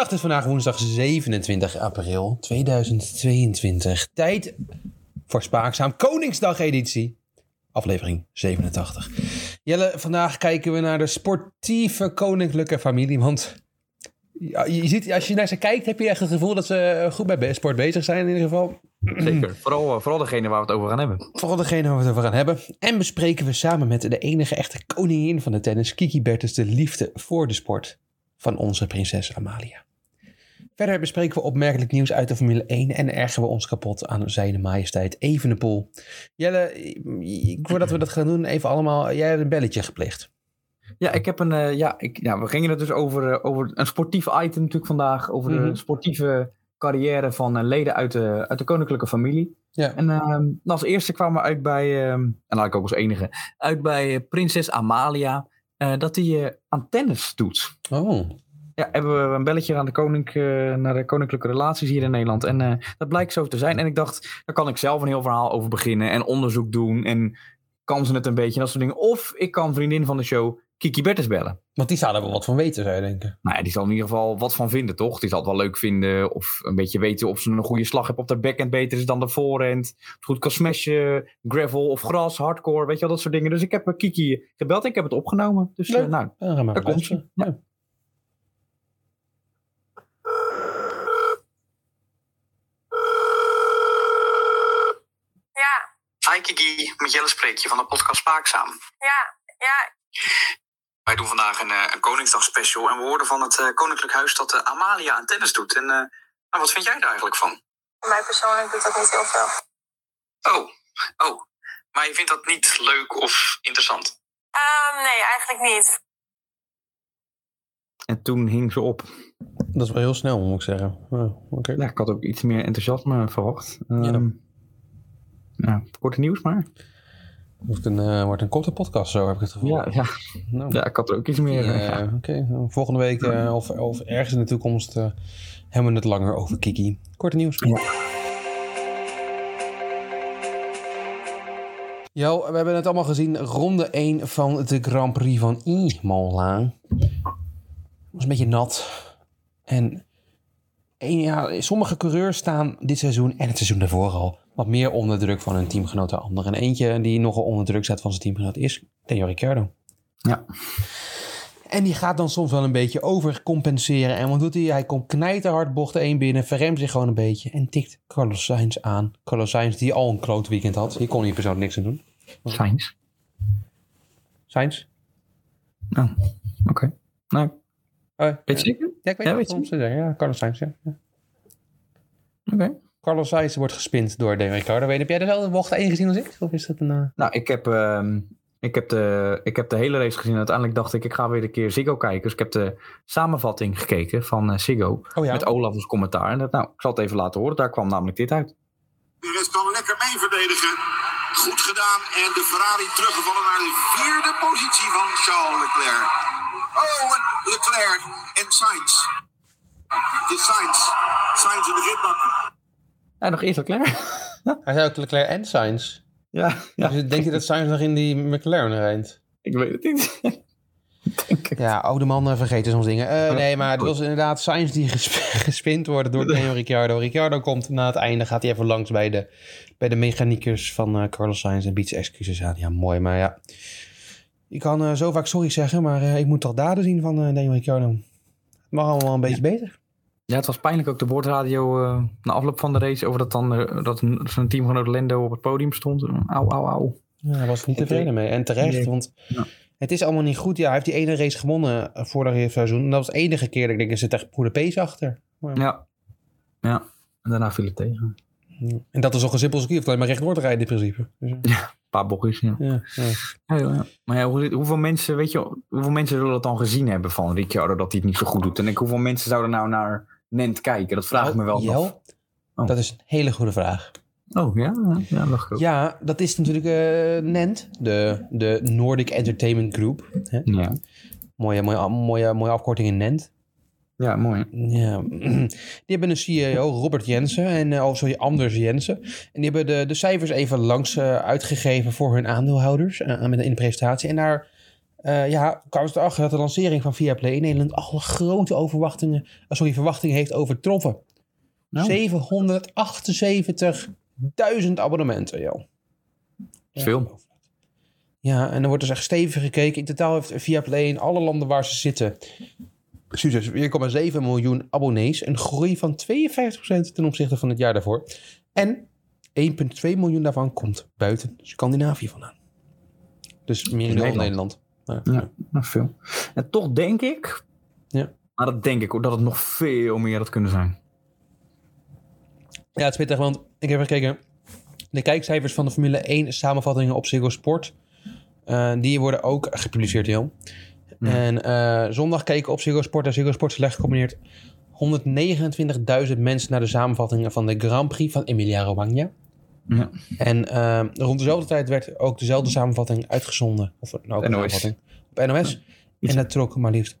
Het is vandaag woensdag 27 april 2022. Tijd voor Spaakzaam Koningsdag editie. Aflevering 87. Jelle, vandaag kijken we naar de sportieve koninklijke familie. Want ja, je ziet, als je naar ze kijkt, heb je echt het gevoel dat ze goed bij sport bezig zijn in ieder geval. Zeker. Vooral, eh, vooral degene waar we het over gaan hebben. Vooral degene waar we het over gaan hebben. En bespreken we samen met de enige echte koningin van de tennis, Kiki Bertens, de liefde voor de sport van onze prinses Amalia. Verder bespreken we opmerkelijk nieuws uit de Formule 1 en ergeren we ons kapot aan zijn majesteit Evenepoel. Jelle, voordat we dat gaan doen, even allemaal, jij hebt een belletje gepleegd. Ja, ik heb een, uh, ja, ik, ja, we gingen het dus over, uh, over een sportief item natuurlijk vandaag, over mm -hmm. de sportieve carrière van uh, leden uit de, uit de koninklijke familie. Ja. En ehm, als eerste kwamen we uit bij, en laat ik ook als enige, uit bij prinses Amalia, dat hij aan tennis doet. Oh ja, hebben we een belletje aan de koning, uh, naar de koninklijke relaties hier in Nederland. En uh, dat blijkt zo te zijn. En ik dacht, daar kan ik zelf een heel verhaal over beginnen en onderzoek doen. En kan ze het een beetje en dat soort dingen. Of ik kan vriendin van de show Kiki Bertens bellen. Want die zou er wel wat van weten, zou je denken. Nou ja, die zal in ieder geval wat van vinden, toch? Die zal het wel leuk vinden. Of een beetje weten of ze een goede slag heeft op de backhand beter is dan de voorhand. Of goed kan smashen, gravel of gras, hardcore, weet je wel, dat soort dingen. Dus ik heb Kiki gebeld en ik heb het opgenomen. Dus uh, nou, ja, daar komt ze. Ja. Hi Kiki, met Jelle spreek je van de podcast Spaakzaam. Ja, ja. Wij doen vandaag een, een Koningsdag special en we hoorden van het uh, Koninklijk Huis dat uh, Amalia aan tennis doet. En uh, wat vind jij daar eigenlijk van? Mij persoonlijk doet dat niet heel veel. Oh, oh. Maar je vindt dat niet leuk of interessant? Um, nee, eigenlijk niet. En toen hing ze op. Dat is wel heel snel, moet ik zeggen. Oh, okay. ja, ik had ook iets meer enthousiasme verwacht. Um, ja, nou, korte nieuws maar. Het wordt een, uh, wordt een korte podcast, zo heb ik het gevoel. Ja, ja. Nou, ja ik had er ook iets meer. Ja, ja. Oké, okay. volgende week uh, of, of ergens in de toekomst uh, hebben we het langer over Kiki. Korte nieuws. Ja. Jo, we hebben het allemaal gezien. Ronde 1 van de Grand Prix van Imola. was een beetje nat. En, en ja, sommige coureurs staan dit seizoen en het seizoen daarvoor al wat meer onder druk van hun teamgenoot dan anderen. En eentje die nogal onder druk staat van zijn teamgenoot is Daniel Ricciardo. Ja. En die gaat dan soms wel een beetje overcompenseren. En wat doet hij? Hij komt knijterhard bochten één binnen, verremt zich gewoon een beetje en tikt Carlos Sainz aan. Carlos Sainz die al een kloot weekend had. Hier kon hij persoonlijk niks aan doen. Sainz? Sainz? Oh, oké. Okay. Nou, uh, weet je zeker? Ja, ik weet ja, weet je. Zeggen. Ja, Carlos Sainz, ja. ja. Oké. Okay. Carlos Sainz wordt gespind door Daniel Ricciardo. Heb jij dezelfde bocht één gezien als ik? Of is dat een... Uh... Nou, ik heb, uh, ik, heb de, ik heb de hele race gezien. Uiteindelijk dacht ik, ik ga weer een keer Ziggo kijken. Dus ik heb de samenvatting gekeken van uh, Ziggo. Oh, ja? Met Olaf als commentaar. En dat, nou, ik zal het even laten horen. Daar kwam namelijk dit uit. De rest kan lekker mee verdedigen. Goed gedaan. En de Ferrari teruggevallen naar de vierde positie van Charles Leclerc. Oh, en Leclerc en Sainz. Het is Sainz. Sainz in de ritbak. Ja, nog eerst Leclerc. Hij zei ook Leclerc en Sainz. Ja. ja. Dus denk je dat Sainz nog in die McLaren rijdt? Ik weet het niet. ja, oude man vergeten soms dingen. Uh, nee, maar het was inderdaad Sainz die gesp gespind wordt door Daniel Ricciardo. Ricciardo komt na het einde, gaat hij even langs bij de, bij de mechaniekers van uh, Carlos Sainz en biedt zijn excuses aan. Ja, mooi, maar ja. Ik kan uh, zo vaak sorry zeggen, maar ik moet toch daden zien van Daniel Ricciardo. Het mag allemaal een beetje ja. beter. Ja, het was pijnlijk ook de boordradio uh, na afloop van de race over dat dan uh, dat zijn teamgenoot Lendo op het podium stond. Auw, auw, auw. Ja, hij was niet tevreden mee. En terecht, nee. want ja. het is allemaal niet goed. Ja, hij heeft die ene race gewonnen vorig seizoen. En dat was de enige keer dat ik denk, er zit echt goede pace achter. Maar... Ja. Ja, en daarna viel het tegen. Ja. En dat is ook een simpel circuit, alleen maar te rijden in principe. Dus, ja, een paar bochtjes, ja. ja, ja. ja maar ja, hoe, hoeveel mensen, weet je, hoeveel mensen zullen het dan gezien hebben van Ricciardo dat hij het niet zo goed doet? En ik, hoeveel mensen zouden nou naar Nent kijken? Dat vraag ik me wel af. Oh. Dat is een hele goede vraag. Oh ja, ja, dat, ja dat is natuurlijk uh, Nent, de, de Nordic Entertainment Group. Hè? Ja. Mooie, mooie, mooie, mooie afkorting in Nent. Ja, mooi. Ja. Die hebben een CEO, Robert Jensen, en, uh, oh, sorry, Anders Jensen. En die hebben de, de cijfers even langs uh, uitgegeven voor hun aandeelhouders uh, in de presentatie. En daar Uh, ja, kwamen ze erachter dat de lancering van Viaplay in Nederland alle grote overwachtingen, sorry, verwachtingen heeft overtroffen. Nou. 778.000 abonnementen, joh. Veel. Ja, en er wordt dus echt stevig gekeken. In totaal heeft Viaplay in alle landen waar ze zitten... 4,7 miljoen abonnees. Een groei van 52% ten opzichte van het jaar daarvoor. En 1,2 miljoen daarvan komt buiten Scandinavië vandaan. Dus meer dan Nederland. Ja, ja nog veel. En toch denk ik... Ja. Maar dat denk ik ook, dat het nog veel meer had kunnen zijn. Ja, het is pittig, want ik heb gekeken. De kijkcijfers van de Formule 1 samenvattingen op Ziggo Sport... Uh, die worden ook gepubliceerd, Jan. En uh, zondag keken op Ziggo Sport en Ziggo Sport Select gecombineerd 129.000 mensen naar de samenvattingen van de Grand Prix van Emilia-Romagna. Ja. En uh, rond dezelfde tijd werd ook dezelfde samenvatting uitgezonden. Of nou, ook NOS. op NOS. En dat trok maar liefst 803.000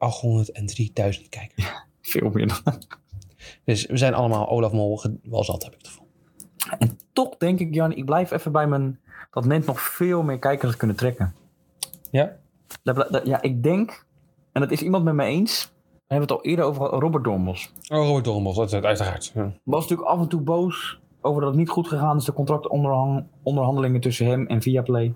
kijkers. Ja, veel meer dan. Dus we zijn allemaal Olaf Mol wel zat, heb ik het gevoel. En toch denk ik, Jan, ik blijf even bij mijn... Dat net nog veel meer kijkers kunnen trekken. Ja? Ja, ik denk, en dat is iemand met me eens. We hebben het al eerder over Robert Dornbos. Oh, Robert Dornbos, dat is uiteraard. Ja. Was natuurlijk af en toe boos over dat het niet goed gegaan is, de contractonderhandelingen tussen hem en Viaplay.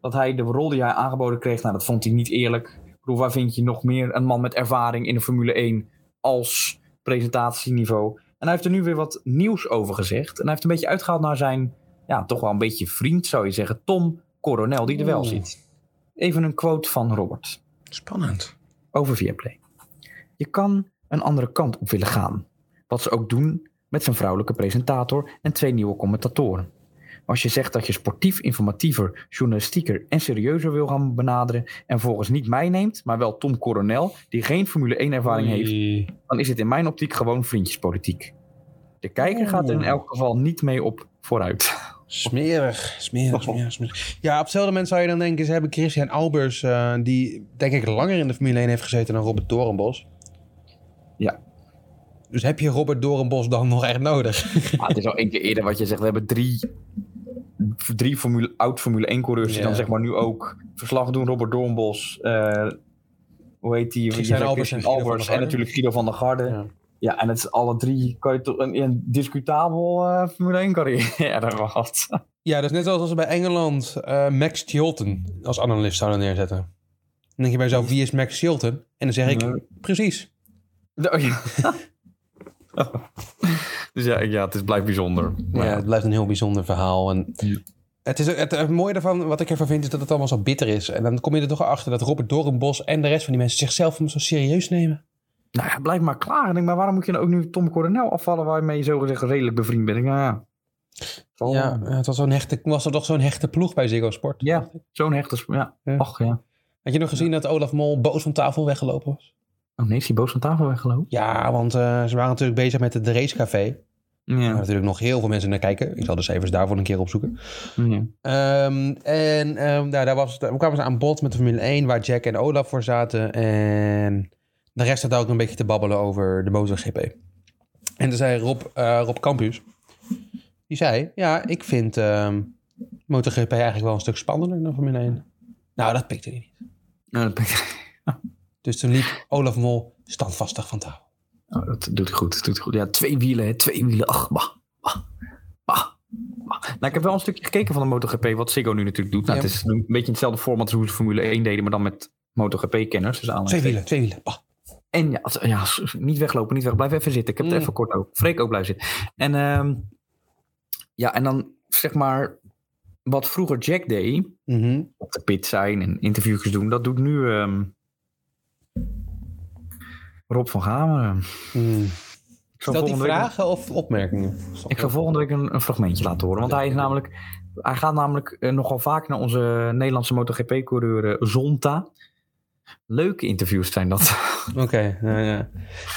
Dat hij de rol die hij aangeboden kreeg, nou, dat vond hij niet eerlijk. Ik bedoel, waar vind je nog meer een man met ervaring in de Formule 1 als presentatieniveau? En hij heeft er nu weer wat nieuws over gezegd. En hij heeft een beetje uitgehaald naar zijn, ja, toch wel een beetje vriend, zou je zeggen, Tom Coronel, die er wel zit. Even een quote van Robert. Spannend. Over Viaplay. Je kan een andere kant op willen gaan. Wat ze ook doen met zijn vrouwelijke presentator en twee nieuwe commentatoren. Als je zegt dat je sportief, informatiever, journalistieker en serieuzer wil gaan benaderen en volgens niet mij neemt, maar wel Tom Coronel, die geen Formule 1 ervaring heeft, dan is het in mijn optiek gewoon vriendjespolitiek. De kijker gaat er in elk geval niet mee op vooruit. Smerig, smerig, smerig, Ja, op hetzelfde moment zou je dan denken... ze hebben Christian Albers... Uh, die denk ik langer in de Formule 1 heeft gezeten dan Robert Doornbos. Ja. Dus heb je Robert Doornbos dan nog echt nodig? Ja, het is al één keer eerder wat je zegt. We hebben drie, drie Formule, oud Formule 1-coureurs... die dan zeg maar nu ook verslag doen. Robert Doornbos... Uh, hoe heet die? Christian Albers, en, Albers en natuurlijk Guido van der Garde. Ja. Ja, en het is alle drie kan je toch een, een discutabel uh, Formule 1 carrière gehad. Ja, dus net als we bij Engeland uh, Max Chilton als analist zouden neerzetten. Dan denk je bij zo, wie is Max Chilton? En dan zeg ik, precies. Oh, ja. dus ja, ja, het is, blijft bijzonder. Ja, het blijft een heel bijzonder verhaal. En het, is, het, het, mooie daarvan, wat ik ervan vind, is dat het allemaal zo bitter is. En dan kom je er toch achter dat Robert Doornbos en de rest van die mensen zichzelf zo serieus nemen. Nou ja, blijf maar klaar. denk, maar waarom moet je dan ook nu Tom Coronel afvallen waarmee je zogezegd redelijk bevriend bent? Nou ja. Ja, het was, zo'n hechte, was er toch zo'n hechte ploeg bij Ziggo Sport? Ja, zo'n hechte, ja. ja. Och, ja. Had je nog gezien dat Olaf Mol boos van tafel weggelopen was? Oh nee, is hij boos van tafel weggelopen? Ja, want uh, ze waren natuurlijk bezig met het racecafé. Ja. Waar natuurlijk nog heel veel mensen naar kijken. Ik zal de cijfers daarvoor een keer opzoeken. Ja. Um, en um, daar, daar, was, daar kwamen ze aan bod met de Formule 1, waar Jack en Olaf voor zaten. En de rest had ook een beetje te babbelen over de MotoGP. En toen zei Rob, uh, Rob Campus, die zei, ja, ik vind uh, MotoGP eigenlijk wel een stuk spannender dan Formule 1. Nou, dat pikte hij niet. Nou, dat pikte Dus toen liep Olaf Mol standvastig van tafel. Oh, dat doet hij goed, dat doet goed. Ja, twee wielen, hè, twee wielen. Ach, bah, bah, bah. Nou, ik heb wel een stukje gekeken van de MotoGP, wat Ziggo nu natuurlijk doet. Nou, Het is een beetje hetzelfde format als hoe ze Formule 1 deden, maar dan met MotoGP-kenners. Dus twee wielen, twee wielen. Bah. En ja, ja, niet weglopen, niet weg. Blijf even zitten. Ik heb het mm. even kort ook. Freek ook blijven zitten. En uh, ja, en dan zeg maar wat vroeger Jack deed, mm op de pit zijn en interviewjes doen, dat doet nu um, Rob van Gameren. Mm. Stel die vragen of opmerkingen? Ik ga volgende week een, een, fragmentje laten horen. Want hij is namelijk, hij gaat namelijk uh, nogal vaak naar onze Nederlandse MotoGP-coureur uh, Zonta. Leuke interviews zijn dat. Oké, ja.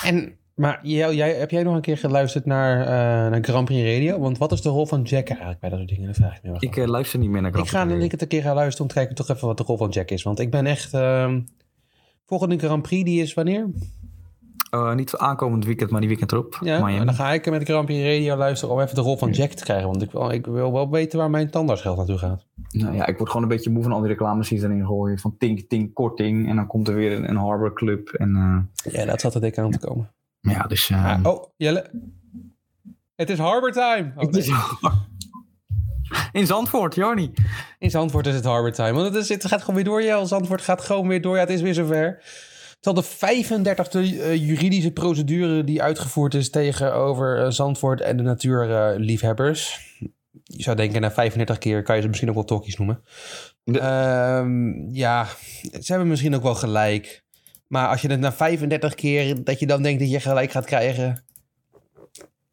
En, maar jij, jij, heb jij nog een keer geluisterd naar, uh, naar Grand Prix Radio? Want wat is de rol van Jack eigenlijk bij dat soort dingen? Dat vraag ik me Ik uh, luister niet meer naar Grand Prix Ik ga ik het een keer gaan luisteren om te kijken toch even wat de rol van Jack is. Want ik ben echt... Uh, volgende Grand Prix, die is wanneer? Uh, niet aankomend weekend, maar die weekend erop. Ja, Miami. dan ga ik met Grand Prix Radio luisteren om even de rol van Jack te krijgen. Want ik wil, ik wil wel weten waar mijn tandartsgeld naartoe gaat. Nou ja, ik word gewoon een beetje moe van al die reclames die ze erin gooien. Van tink, tink, korting. En dan komt er weer een, een Harbor Club. En, uh... Ja, dat zat er dik aan te komen. Ja, dus... Uh... oh, Jelle. Het is Harbor time. Oh, nee. In Zandvoort, Jarni. In Zandvoort is het Harbor time. Want het, is, het gaat gewoon weer door, ja. Zandvoort gaat gewoon weer door. Ja, het is weer zover. Al de 35e uh, juridische procedure die uitgevoerd is tegenover uh, Zandvoort en de natuurliefhebbers. je zou denken, na 35 keer kan je ze misschien ook wel tokkies noemen. De... Um, ja, ze hebben misschien ook wel gelijk. Maar als je het na 35 keer, dat je dan denkt dat je gelijk gaat krijgen.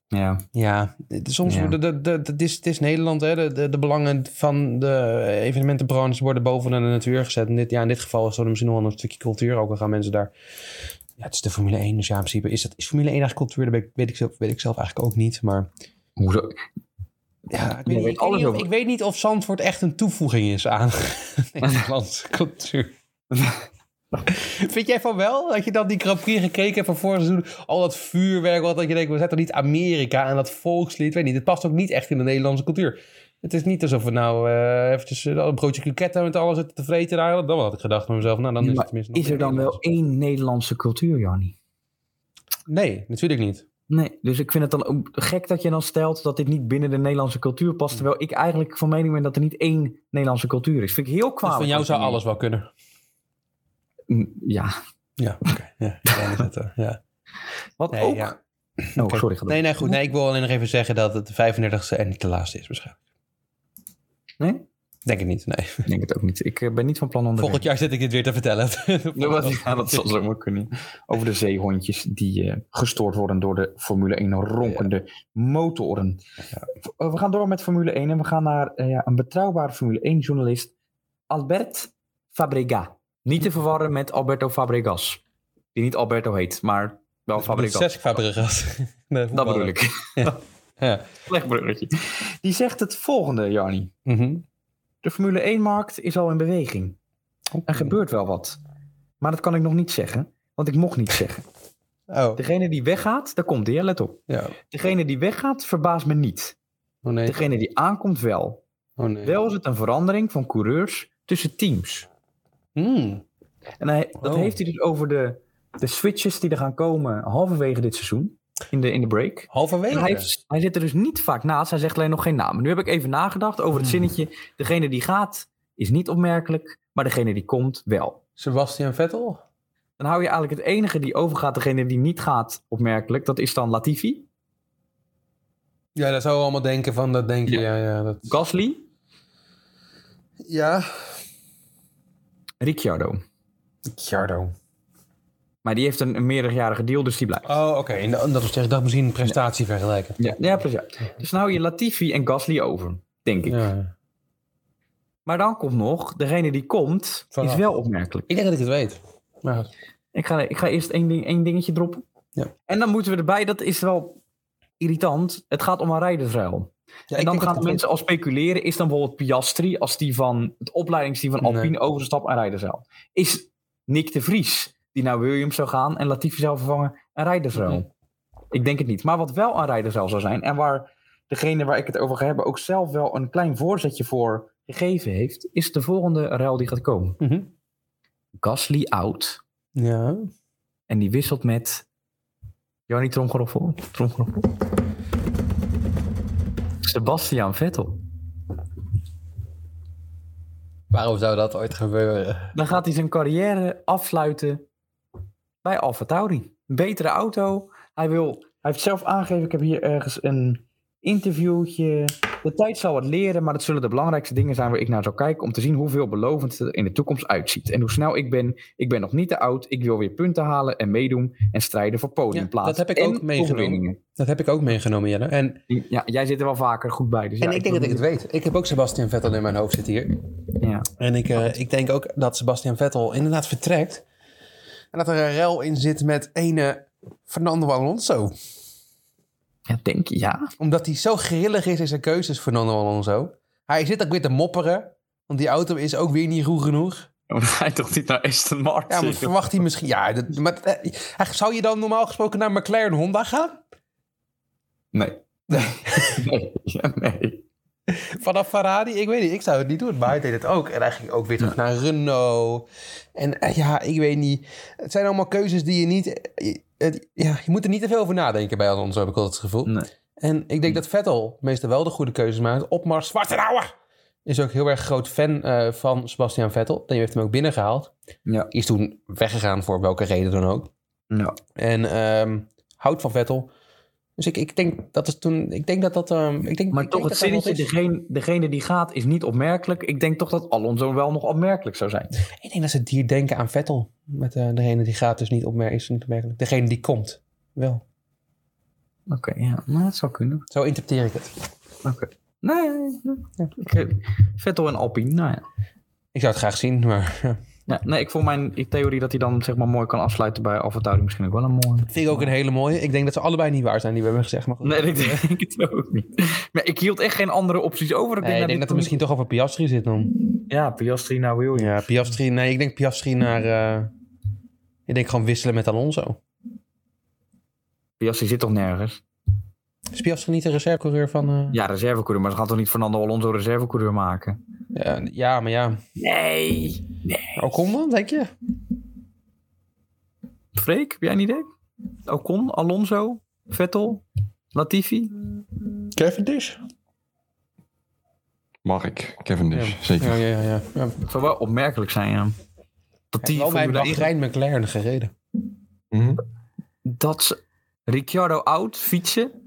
Ja. Ja, soms ja. De, de, de, het, is, het is Nederland, hè. De, de, de belangen van de evenementenbranche worden bovenaan de natuur gezet. En dit, ja, in dit geval is er misschien nog wel een stukje cultuur. Ook al gaan mensen daar... Ja, het is de Formule 1, dus ja, in principe is, dat, is Formule 1 eigenlijk cultuur? Dat weet ik, zelf, weet ik zelf eigenlijk ook niet, maar... Hoezo? Ja, ik weet, niet, ik, weet niet of, ik weet niet of Zandvoort echt een toevoeging is aan Nederlandse cultuur. Vind jij van wel? Dat je dan die Grand Prix gekeken hebt van vorig seizoen? Al dat vuurwerk, wat dat je denkt, we zetten niet Amerika en dat volkslied. Weet niet, het past ook niet echt in de Nederlandse cultuur. Het is niet alsof we nou uh, eventjes uh, een broodje kroketten met alles zitten te vreten eigenlijk. Dan had ik gedacht van mezelf, nou dan is het tenminste nog Is er dan wel één Nederlandse cultuur, Jannie? Nee, natuurlijk niet. Nee, dus ik vind het dan gek dat je dan stelt dat dit niet binnen de Nederlandse cultuur past. Terwijl ik eigenlijk van mening ben dat er niet één Nederlandse cultuur is. Vind ik heel kwalijk. Dus van jou zou alles wel kunnen. Ja. Ja, oké. Okay. Ja, ja. Wat nee, ook... Ja. Oh, okay. sorry. Nee, nee, goed. Nee, ik wil alleen nog even zeggen dat het de 35e en niet de laatste is waarschijnlijk. Nee? Denk ik niet, nee. Ik denk het ook niet. Ik uh, ben niet van plan om... Volgend jaar zit ik dit weer te vertellen. ja, dat zal zomaar kunnen. Over de zeehondjes die uh, gestoord worden door de Formule 1 ronkende ja. motoren. Ja. We gaan door met Formule 1 en we gaan naar uh, een betrouwbare Formule 1 journalist. Albert Fabrega. Niet te verwarren met Alberto Fabregas. Die niet Alberto heet, maar wel Fabregas. Zes Fabregas. nee, dat bedoel ik. Ja. ja. Slecht bruggetje. Die zegt het volgende, Jarni. Mm -hmm. De Formule 1-markt is al in beweging. Okay. Er gebeurt wel wat. Maar dat kan ik nog niet zeggen, want ik mocht niet zeggen. Oh. Degene die weggaat, daar komt hij, let op. Ja. Degene die weggaat, verbaast me niet. Oh, nee. Degene die aankomt, wel. Oh, nee. Wel is het een verandering van coureurs tussen teams. Mm. En hij, dat Oh. heeft hij dus over de, de switches die er gaan komen halverwege dit seizoen. In de, in de break. Halverwege? Hij, heeft- hij zit er dus niet vaak naast. Hij zegt alleen nog geen naam. Nu heb ik even nagedacht over het zinnetje. Degene die gaat is niet opmerkelijk. Maar degene die komt wel. Sebastian Vettel? Dan hou je eigenlijk het enige die overgaat. Degene die niet gaat opmerkelijk. Dat is dan Latifi. Ja, dat zou je allemaal denken van, dat denk je, ja, ja. dat... Gasly. Ja. Ricciardo. Ricciardo. Maar die heeft een, een meerderjarige deal. Dus die blijft. Oh, oké. En dat was tegen dat misschien een prestatie vergelijken. Ja, ja precies. Dus dan hou je Latifi en Gasly over. Denk ik. Ja. Maar dan komt nog. Degene die komt Vanaf. is wel opmerkelijk. Ik denk dat ik het weet. Maar Ik ga, ik ga eerst één, ding, één dingetje droppen. Ja. En dan moeten we erbij, dat is wel irritant. Het gaat om een rijdersruil. Ja, en dan gaan mensen al speculeren. Is dan bijvoorbeeld Piastri, als die van het opleidingsteam van Alpine Nee. overstapt, een rijdersruil? Is Nick de Vries, die naar Williams zou gaan en Latifi zou vervangen, een? Mhm. Ik denk het niet. Maar wat wel een rijdersruil zou zijn, en waar degene waar ik het over ga hebben ook zelf wel een klein voorzetje voor gegeven heeft, is de volgende ruil die gaat komen. Mhm. Gasly out. Ja. En die wisselt met. Jannie Tromgeroffel. Tromgeroffel. Sebastian Vettel. Waarom zou dat ooit gebeuren? Dan gaat hij zijn carrière afsluiten bij Alfa Tauri. Betere auto. Hij, wil, hij heeft zelf aangegeven, ik heb hier ergens een interviewtje. De tijd zal het leren, maar het zullen de belangrijkste dingen zijn waar ik naar zou kijken om te zien hoe veelbelovend het er in de toekomst uitziet. En hoe snel ik ben. Ik ben nog niet te oud. Ik wil weer punten halen en meedoen en strijden voor podiumplaatsen. Ja, dat heb ik en ook meegenomen. Dat heb ik ook meegenomen, Jelle. En, Ja, jij zit er wel vaker goed bij. Dus en ja, ik denk dat ik het weet. Ik heb ook Sebastian Vettel in mijn hoofd zitten hier. Ja. En ik, eh, ik denk ook dat Sebastian Vettel inderdaad vertrekt. En dat er een rel in zit met ene Fernando Alonso. Ja, denk je, ja. Omdat hij zo grillig is in zijn keuzes, Fernando Alonso. Hij zit ook weer te mopperen. Want die auto is ook weer niet goed genoeg. Dan ga je toch niet naar Aston Martin? Ja, maar verwacht hij misschien... Ja, dat, maar eh, zou je dan normaal gesproken naar McLaren Honda gaan? Nee. Nee. nee. Ja, nee. Vanaf Ferrari, ik weet niet, ik zou het niet doen, maar hij deed het ook. En hij ging ook weer terug naar Renault. En eh, ja, ik weet niet. Het zijn allemaal keuzes die je niet... het, ja, je moet er niet te veel over nadenken bij Alonso, heb ik altijd het gevoel. Nee. En ik denk dat Vettel meestal wel de goede keuzes maakt. Opmars, Zwartenauer is ook heel erg groot fan uh, van Sebastian Vettel. Die heeft hem ook binnengehaald. Ja. Is toen weggegaan voor welke reden dan ook. Ja. En um, houdt van Vettel. Dus ik, ik denk dat het toen. Ik denk dat dat. Um, ik denk, maar ik toch denk het zinnetje, degene, degene die gaat is niet opmerkelijk. Ik denk toch dat Alonso wel nog opmerkelijk zou zijn. Ik denk dat ze hier denken aan Vettel. Met uh, degene die gaat dus niet opmer is niet opmerkelijk. Degene die komt, wel. Oké, okay, ja. Maar dat zou kunnen. Zo interpreteer ik het. Oké. Okay. Nee, nee, nee. Okay. Vettel en Alpine, nou ja. Ik zou het graag zien, maar... Ja. Nee, ik vond mijn theorie dat hij dan zeg maar mooi kan afsluiten bij AlphaTauri misschien ook wel een mooie. Vind ik ook een hele mooie. Ik denk dat ze allebei niet waar zijn die we hebben gezegd. Maar goed. Nee, ik denk het ook niet. Maar ik hield echt geen andere opties over. Nee, Ik denk, ik dat, denk dat er misschien toch over Piastri zit dan. Ja, Piastri naar Williams. Ja, Piastri. Nee, ik denk Piastri naar... Uh... Ik denk gewoon wisselen met Alonso. Piastri zit toch nergens? Is Piastri niet de reservecoureur van... Uh... Ja, reservecoureur. Maar ze gaan toch niet Fernando Alonso reservecoureur maken? Ja, ja, maar ja. Nee, nee. Ocon dan, denk je? Freek, heb jij een idee? Ocon, Alonso, Vettel, Latifi? Cavendish? Mag ik, Cavendish, ja. zeker. Ja, ja, ja. ja. Het zou wel opmerkelijk zijn, ja. Dat die wel bij Bahrein McLaren gereden. Mm -hmm. Dat ze Ricciardo out fietsen,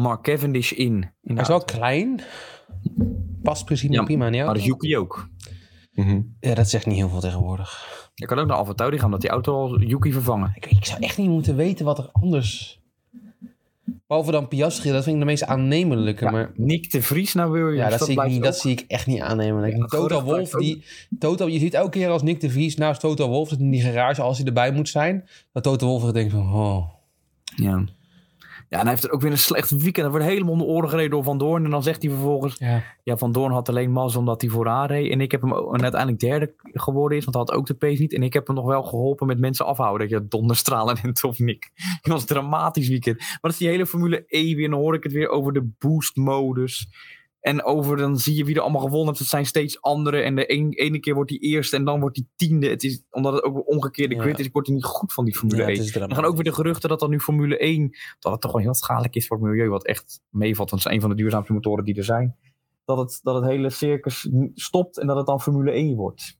maar Cavendish in. in Hij is wel klein. Past precies ja, prima in Maar Yuki ook. Mm -hmm. Ja, dat zegt niet heel veel tegenwoordig. Je kan ook naar Alfa Tauri gaan dat die auto al Yuki vervangen. Ik, ik, zou echt niet moeten weten wat er anders... Behalve dan Piastri, dat vind ik de meest aannemelijke. Ja, maar... Nick de Vries naar Williams. Ja, dat, dat, zie ik, niet, ook... dat zie ik echt niet aannemelijk. Ja, Toto Wolf, die, Toto, je ziet elke keer als Nick de Vries naast Toto Wolf in die garage, als hij erbij moet zijn, dat Toto Wolf denkt van, oh. Ja. Ja, en hij heeft er ook weer een slecht weekend. Hij wordt helemaal om de oren gereden door Van Doorn. En dan zegt hij vervolgens... Ja, ja Van Doorn had alleen mazzel omdat hij vooraan reed. En ik heb hem en uiteindelijk derde geworden is. Want hij had ook de pace niet. En ik heb hem nog wel geholpen met mensen afhouden. Dat je donderstralen en of Nick. Het was een dramatisch weekend. Maar dat is die hele Formule E weer. En dan hoor ik het weer over de boost modus. En over, dan zie je wie er allemaal gewonnen heeft. Het zijn steeds andere. En de een, ene keer wordt hij eerste en dan wordt hij tiende. Het is, omdat het ook een omgekeerde Ja. grid is, wordt hij niet goed van die Formule Ja, 1. het is Er gaan ook weer de geruchten dat dan nu Formule 1, dat het toch wel heel schadelijk is voor het milieu, wat echt meevalt. Want het is een van de duurzaamste motoren die er zijn. Dat het, dat het hele circus stopt en dat het dan Formule 1 wordt.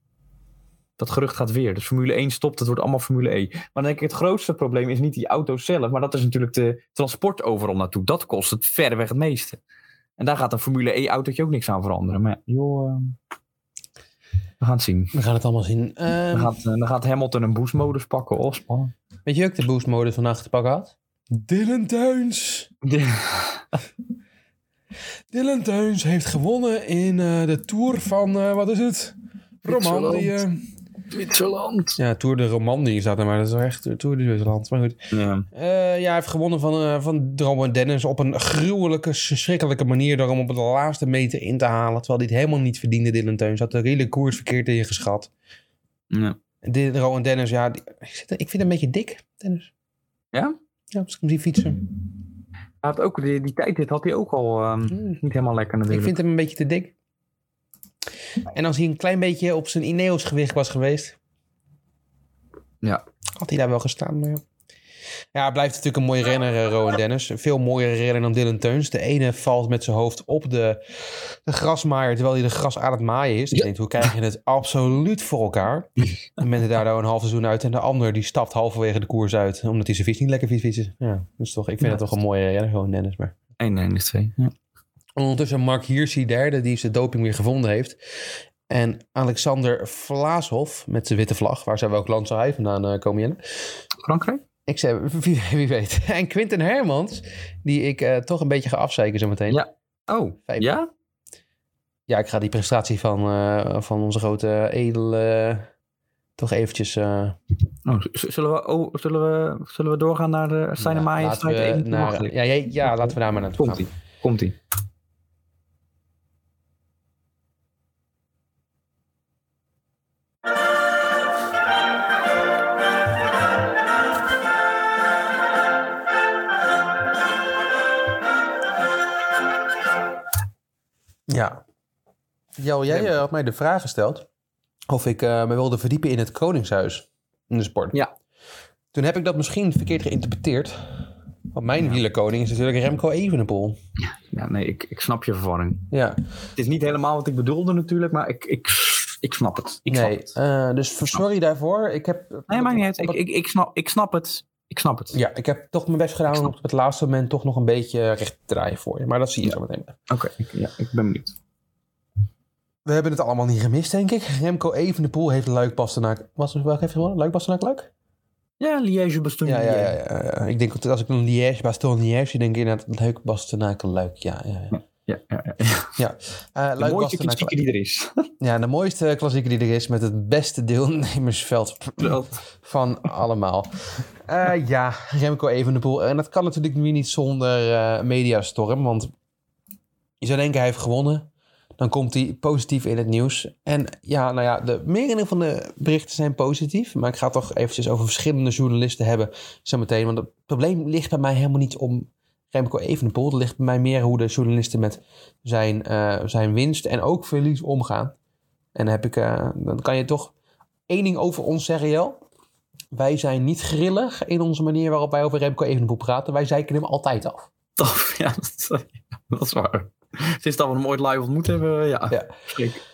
Dat gerucht gaat weer. Dus Formule 1 stopt, het wordt allemaal Formule 1. Maar dan denk ik, het grootste probleem is niet die auto zelf, maar dat is natuurlijk de transport overal naartoe. Dat kost het verreweg het meeste. En daar gaat een Formule E-autootje ook niks aan veranderen. Maar joh, uh, we gaan het zien. we gaan het allemaal zien. Um, Dan gaat, uh, dan gaat Hamilton een boostmodus pakken. Oh, spannend. Weet je ook de boost mode vandaag te pakken had? Dylan Teuns. Dylan Teuns heeft gewonnen in uh, de Tour van, uh, wat is het? Romandie. Zwitserland. Ja, Tour de Romandie staat er, maar dat is wel echt Tour de Zwitserland. Maar goed. Ja. Uh, ja, hij heeft gewonnen van, uh, van Dennis op een gruwelijke, verschrikkelijke manier door hem op de laatste meter in te halen. Terwijl hij het helemaal niet verdiende, Dylan Teuns. Had de hele koers verkeerd ingeschat. Ja. Dromo Dennis, ja, die, ik, zit, ik vind hem een beetje dik, Dennis. Ja? Ja, als ik hem zie fietsen. Hij had ook, die, die tijd dit had hij ook al um, mm. niet helemaal lekker natuurlijk. Ik vind hem een beetje te dik. En als hij een klein beetje op zijn Ineos gewicht was geweest. Ja. Had hij daar wel gestaan. Maar ja. ja, hij blijft natuurlijk een mooie renner, uh, Rowan Dennis. Een veel mooiere renner dan Dylan Teuns. De ene valt met zijn hoofd op de, de grasmaaier terwijl hij de gras aan het maaien is. Dus ja. denkt, hoe krijg je het absoluut voor elkaar? en bent er daardoor een half seizoen uit. En de ander die stapt halverwege de koers uit. Omdat hij zijn fiets niet lekker fiets fietsen. Ja, dus toch, ik vind ja, het toch een mooie renner, Rowan Dennis. Maar... 1 1 is 2, ja. Ondertussen Mark Hirschi derde, die zijn doping weer gevonden heeft. En Alexander Vlaashoff met zijn witte vlag. Waar zou welk land zou hij vandaan uh, komen, Jelle? Frankrijk? Ik zei, wie, wie, weet. En Quinten Hermans, die ik uh, toch een beetje ga afzeiken zo meteen. Ja. Oh, Vijf. ja? Ja, ik ga die prestatie van, uh, van onze grote edele toch eventjes... Oh, zullen, we, oh, zullen, we, zullen we doorgaan naar de Maaien strijd even? Naar, ja, ja, ja, laten we daar maar naartoe Komt-ie. Komt-ie. Ja. Jel, jij Ja. eh, had mij de vraag gesteld of ik eh, me wilde verdiepen in het Koningshuis in de sport. Ja. Toen heb ik dat misschien verkeerd geïnterpreteerd. Want mijn wielerkoning is natuurlijk Remco Evenepoel. Ja, nee, ik, ik snap je verwarring. Ja, Het is niet helemaal wat ik bedoelde natuurlijk, maar ik, ik, ik snap het. Ik snap het. eh, dus sorry daarvoor. Ik heb, Nee, maakt niet. Ik, ik, ik, snap, ik snap het. Ik snap het. Ja, ik heb toch mijn best gedaan om op het laatste moment toch nog een beetje recht te draaien voor je. Maar dat zie je zo meteen. Oké, ik- ja, ik ben benieuwd. We hebben het allemaal niet gemist, denk ik. Remco Evenepoel heeft Luik Bastenaak... Was het welke heeft gewonnen? Luik Bastenaak Luik? Ja, Liège Bastogne. Ja, ja, ja, ja. Ik denk dat als ik een Liège, Bastogne, Liège, denk ik inderdaad Luik Bastenaak Luik. Ja, ja, ja. Ja, ja, ja. ja. Eh, De mooiste klassieker die er is. Ja, de mooiste klassieker die er is met het beste deelnemersveld van allemaal. Eh, ja, Remco Evenepoel. En dat kan natuurlijk nu niet zonder eh, mediastorm, want je zou denken hij heeft gewonnen. Dan komt hij positief in het nieuws. En ja, nou ja, de merendeel van de berichten zijn positief. Maar ik ga het toch eventjes over verschillende journalisten hebben zometeen. Want het probleem ligt bij mij helemaal niet om Remco Evenepoel. Het ligt bij mij meer hoe de journalisten met zijn, eh, zijn winst en ook verlies omgaan. En dan, heb ik, eh, dan kan je toch één ding over ons zeggen, Jel. Wij zijn niet grillig in onze manier waarop wij over Remco Evenepoel praten. Wij zeiken hem altijd af. Tof, ja, dat, dat is waar. Sinds dat we hem ooit live ontmoet hebben, ja. Ja. schrik.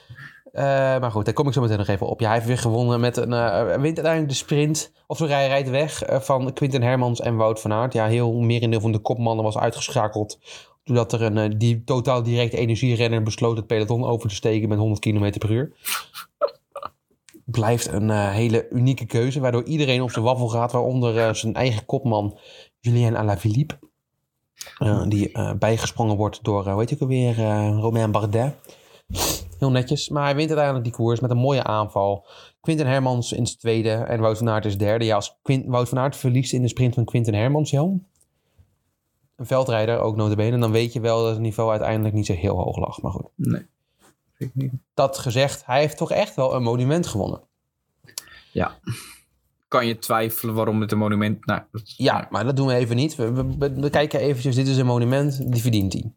Eh, maar goed, daar kom ik zo meteen nog even op. Ja, hij heeft weer gewonnen met een... hij wint uiteindelijk de sprint. Of sorry, hij rijdt weg eh, van Quinten Hermans en Wout van Aert. Ja, heel merendeel van de kopmannen was uitgeschakeld. Doordat er een die totaal directe energierenner besloot het peloton over te steken met 100 km per uur. Blijft een hele unieke keuze, waardoor iedereen op zijn waffel gaat. Waaronder zijn eigen kopman Julien Alaphilippe. Die bijgesprongen wordt door, uh, heet ik alweer, Romain Bardet. Heel netjes. Maar hij wint uiteindelijk die koers met een mooie aanval. Quinten Hermans in tweede en Wout van Aert is derde. Ja, als Quint, Wout van Aert verliest in de sprint van Quinten Hermans, Jan. Een veldrijder, ook notabene. Dan weet je wel dat het niveau uiteindelijk niet zo heel hoog lag. Maar goed. Nee. Ik niet. Dat gezegd, hij heeft toch echt wel een monument gewonnen. Ja. Kan je twijfelen waarom het een monument... Nou, Ja, maar dat doen we even niet. We- we kijken eventjes, dit is een monument, die verdient hij.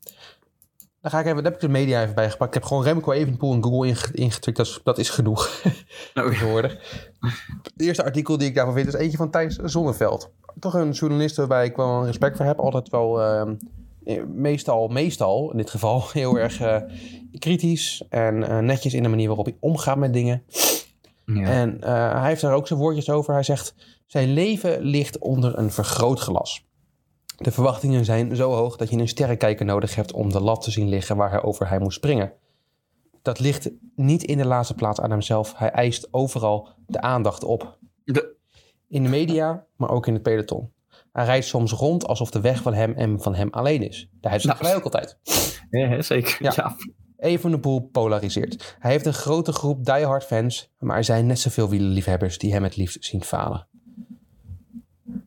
Dan ga ik even, daar heb ik de media even bij gepakt. Ik heb gewoon Remco Evenepoel in Google inge- ingetikt. Dat is, dat is genoeg nou, tegenwoordig. Het eerste artikel die ik daarvan vind is eentje van Thijs Zonneveld. Toch een journalist waarbij ik wel respect voor heb. Altijd wel, ehm, eh, meestal, meestal in dit geval, heel erg eh, kritisch. En eh, netjes in de manier waarop hij omgaat met dingen. ja. En hij heeft daar ook zijn woordjes over. Hij zegt: Zijn leven ligt onder een vergrootglas. De verwachtingen zijn zo hoog dat je een sterrenkijker nodig hebt om de lat te zien liggen waar hij over hij moet springen. Dat ligt niet in de laatste plaats aan hemzelf. Hij eist overal de aandacht op. De- In de media, maar ook in het peloton. Hij rijdt soms rond alsof de weg van hem en van hem alleen is. Daar heeft Nou. wij ook altijd. Ja, zeker. Ja. Ja. Evenepoel polariseert. Hij heeft een grote groep diehard fans, maar er zijn net zoveel wielerliefhebbers die hem het liefst zien falen.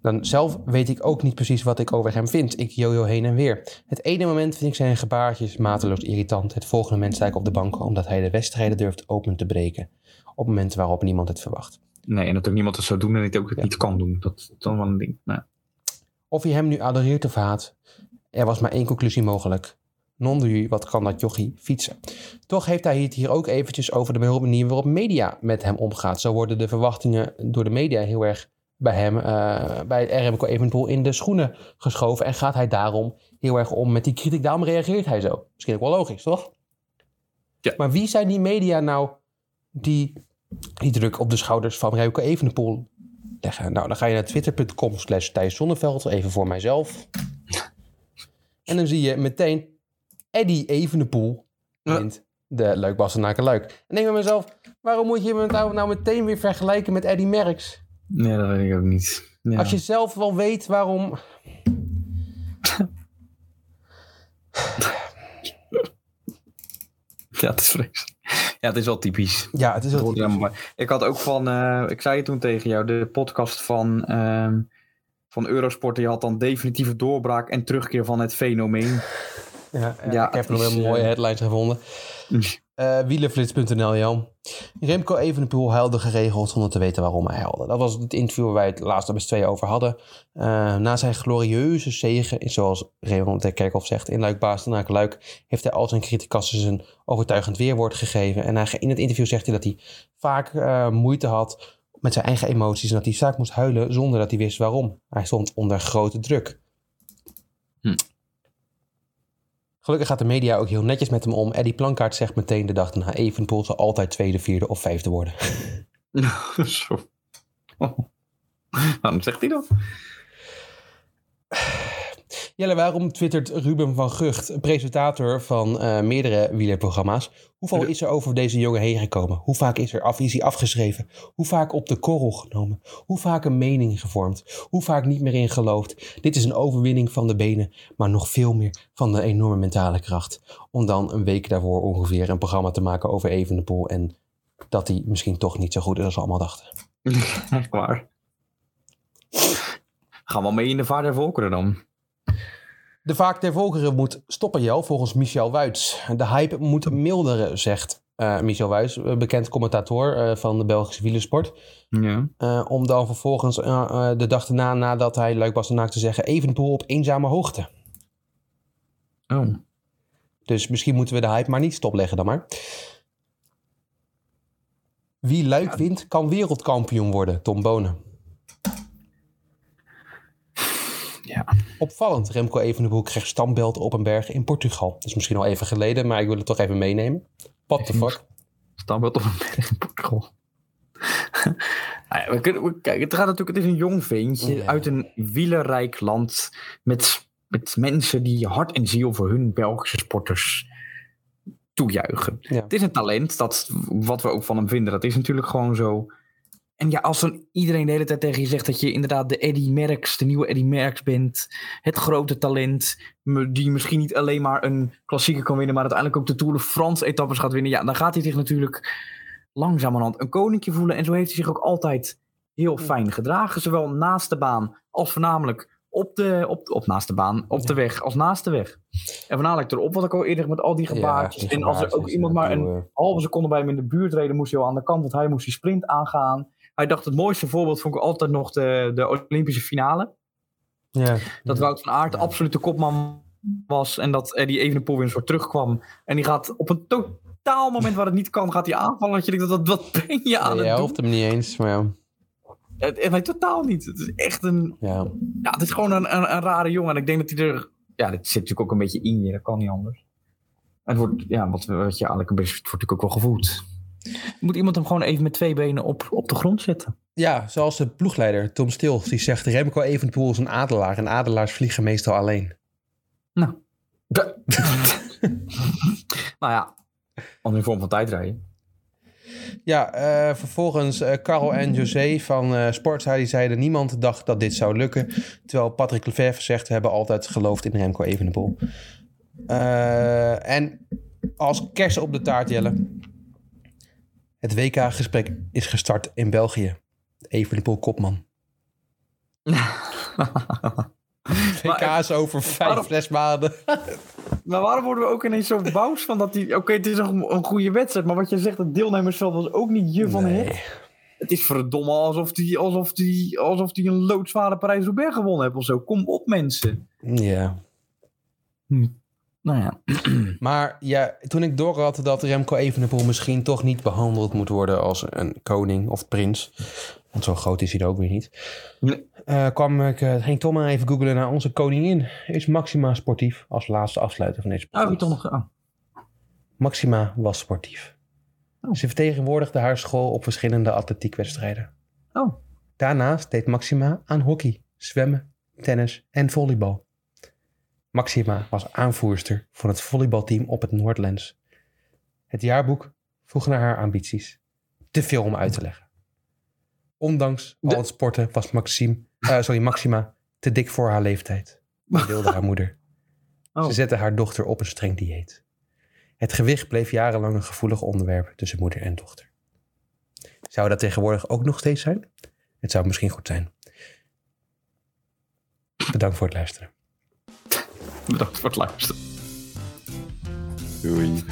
Dan zelf weet ik ook niet precies wat ik over hem vind. Ik jojo heen en weer. Het ene moment vind ik zijn gebaartjes mateloos irritant. Het volgende moment sta ik op de bank omdat hij de wedstrijden durft open te breken. Op momenten waarop niemand het verwacht. Nee, en dat ook niemand het zou doen en ik ook het niet kan doen. Dat is dan wel een ding. Nou, Of je hem nu adoreert of haat, er was maar één conclusie mogelijk. Non du, wat kan dat jochie fietsen? Toch heeft hij het hier ook eventjes over de manier waarop media met hem omgaat. Zo worden de verwachtingen door de media heel erg bij hem, eh, bij het eventueel in de schoenen geschoven. En gaat hij daarom heel erg om met die kritiek. Daarom reageert hij zo. Misschien ook wel logisch, toch? Ja. Maar wie zijn die media nou die die druk op de schouders van Remco Evenepoel leggen? Nou, dan ga je naar twitter.com slash Thijs Zonneveld, even voor mijzelf. En dan zie je meteen Eddie Evenepoel Ja. wint de Leuk Bastenaken Luik. En denk bij mezelf, waarom moet je hem nou, nou meteen weer vergelijken met Eddie Merckx? Nee, dat weet ik ook niet. Ja. Als je zelf wel weet waarom... Ja, het is vreselijk. Ja, het is wel typisch. Ja, het is wel bij. Ik had ook van, eh, ik zei het toen tegen jou, de podcast van, ehm, van Eurosport, die had dan definitieve doorbraak en terugkeer van het fenomeen. Ja, ja, Ja, ik heb nog wel mooie eh, headlines gevonden. Uh, Wielenflits.nl, Jan. Remco Evenepoel huilde geregeld zonder te weten waarom hij huilde. Dat was het interview waar wij het laatst met twee over hadden. Uh, na zijn glorieuze zegen, zoals Raymond de Kerkhoff zegt, in Luik Bastenaak Luik, heeft hij al zijn criticassen een overtuigend weerwoord gegeven. En hij, in het interview zegt hij dat hij vaak uh, moeite had met zijn eigen emoties en dat hij vaak moest huilen zonder dat hij wist waarom. Hij stond onder grote druk. Hm. Gelukkig gaat de media ook heel netjes met hem om. Eddie Plankaart zegt meteen de dag daarna... Evenpoel zal altijd tweede, vierde of vijfde worden. Zo. Oh. Waarom zegt hij dat? Jelle, waarom twittert Ruben van Gucht, presentator van uh, meerdere wielerprogramma's... hoeveel is er over deze jongen heen gekomen? Hoe vaak is, er af, is hij afgeschreven? Hoe vaak op de korrel genomen? Hoe vaak een mening gevormd? Hoe vaak niet meer in geloofd? Dit is een overwinning van de benen, maar nog veel meer van de enorme mentale kracht. Om dan een week daarvoor ongeveer een programma te maken over Evenepoel... en dat hij misschien toch niet zo goed is als we allemaal dachten. Echt waar. Gaan we mee in de vaart der volkeren dan? De vaak der volkeren moet stoppen, Jel, volgens Michel Wuits. De hype moet milderen, zegt uh, Michel Wuits, bekend commentator uh, van de Belgische wielersport. Ja. Uh, om dan vervolgens de dag erna, nadat hij Luik Bastenaak te zeggen, Evenepoel op eenzame hoogte. Oh. Dus misschien moeten we de hype maar niet stopleggen dan maar. Wie Luik wint, kan wereldkampioen worden, Tom Bonen. Opvallend, Remco Evenepoel kreeg standbeeld op een berg in Portugal. Dat is misschien al even geleden, maar ik wil het toch even meenemen. What the fuck? Standbeeld op een berg in Portugal. nou we kunnen, we, kijk, het gaat natuurlijk, het is een jong ventje Ja. uit een wielerrijk land met, met mensen die hart en ziel voor hun Belgische sporters toejuichen. Ja. Het is een talent, dat, wat we ook van hem vinden, dat is natuurlijk gewoon zo. En ja, als dan iedereen de hele tijd tegen je zegt dat je inderdaad de Eddy Merckx, de nieuwe Eddy Merckx bent, het grote talent, die misschien niet alleen maar een klassieker kan winnen, maar uiteindelijk ook de Tour de France etappes gaat winnen, ja, dan gaat hij zich natuurlijk langzamerhand een koninkje voelen. En zo heeft hij zich ook altijd heel fijn gedragen, zowel naast de baan als voornamelijk op de, op, op naast de baan, op de weg, als naast de weg. En voornamelijk erop, wat ik al eerder met al die gebaartjes. en als er ook iemand maar een halve seconde bij hem in de buurt reden, moest hij al aan de kant, want hij moest die sprint aangaan. Hij dacht het mooiste voorbeeld vond ik altijd nog de, de Olympische finale. Ja. Dat Wout van Aert de absolute kopman was en dat Eddie Evenepoel weer een soort terugkwam. En die gaat op een totaal moment waar het niet kan, gaat hij aanvallen. Dat je denkt, wat, wat ben je aan je het helpt hem niet eens, maar ja. Het, nee, totaal niet. Het is echt een, ja. ja, het is gewoon een, een, een rare jongen. En ik denk dat hij er, ja, dit zit natuurlijk ook een beetje in je. Dat kan niet anders. Het wordt, ja, wat, wat je eigenlijk een beetje, het wordt natuurlijk ook wel gevoeld. Moet iemand hem gewoon even met twee benen op, op de grond zetten? Ja, zoals de ploegleider Tom Stils, die zegt Remco Evenepoel is een adelaar en adelaars vliegen meestal alleen. Nou. nou ja, andere vorm van tijdrijden. Ja, eh, vervolgens eh Carl en José van eh Sportza, die zeiden niemand dacht dat dit zou lukken. Terwijl Patrick Lefevre zegt, we hebben altijd geloofd in Remco Evenepoel. Eh, en als kers op de taart, Jelle. Het WK-gesprek is gestart in België. Evenepoel kopman. WK is over vijf, waarom- zes maanden. Maar waarom worden we ook ineens zo boos van dat hij... Oké, het is een, een goede wedstrijd, maar wat je zegt, het deelnemersveld was ook niet je van Nee. het. Het is verdomme alsof hij alsof die, alsof die een loodzware Parijs-Roubaix gewonnen heeft of zo. Kom op, mensen. Ja. Nou ja. Maar ja, toen ik door had dat Remco Evenepoel misschien toch niet behandeld moet worden als een koning of prins. Want zo groot is hij er ook weer niet. Nee. eh, kwam ik, eh, ging Tom maar even googlen naar onze koningin. Is Maxima sportief? Als laatste afsluiter van deze Oh, wie podcast. toch nog... Oh. Maxima was sportief. Oh. Ze vertegenwoordigde haar school op verschillende atletiekwedstrijden. oh. Daarnaast deed Maxima aan hockey, zwemmen, tennis en volleybal. Maxima was aanvoerster van het volleybalteam op het Noordlands. Het jaarboek vroeg naar haar ambities. Te veel om uit te leggen. Ondanks al het sporten was Maxime, eh, sorry, Maxima te dik voor haar leeftijd. Deelde haar moeder. Oh. Ze zette haar dochter op een streng dieet. Het gewicht bleef jarenlang een gevoelig onderwerp tussen moeder en dochter. Zou dat tegenwoordig ook nog steeds zijn? Het zou misschien goed zijn. Bedankt voor het luisteren. Bedankt voor het luisteren. Doei.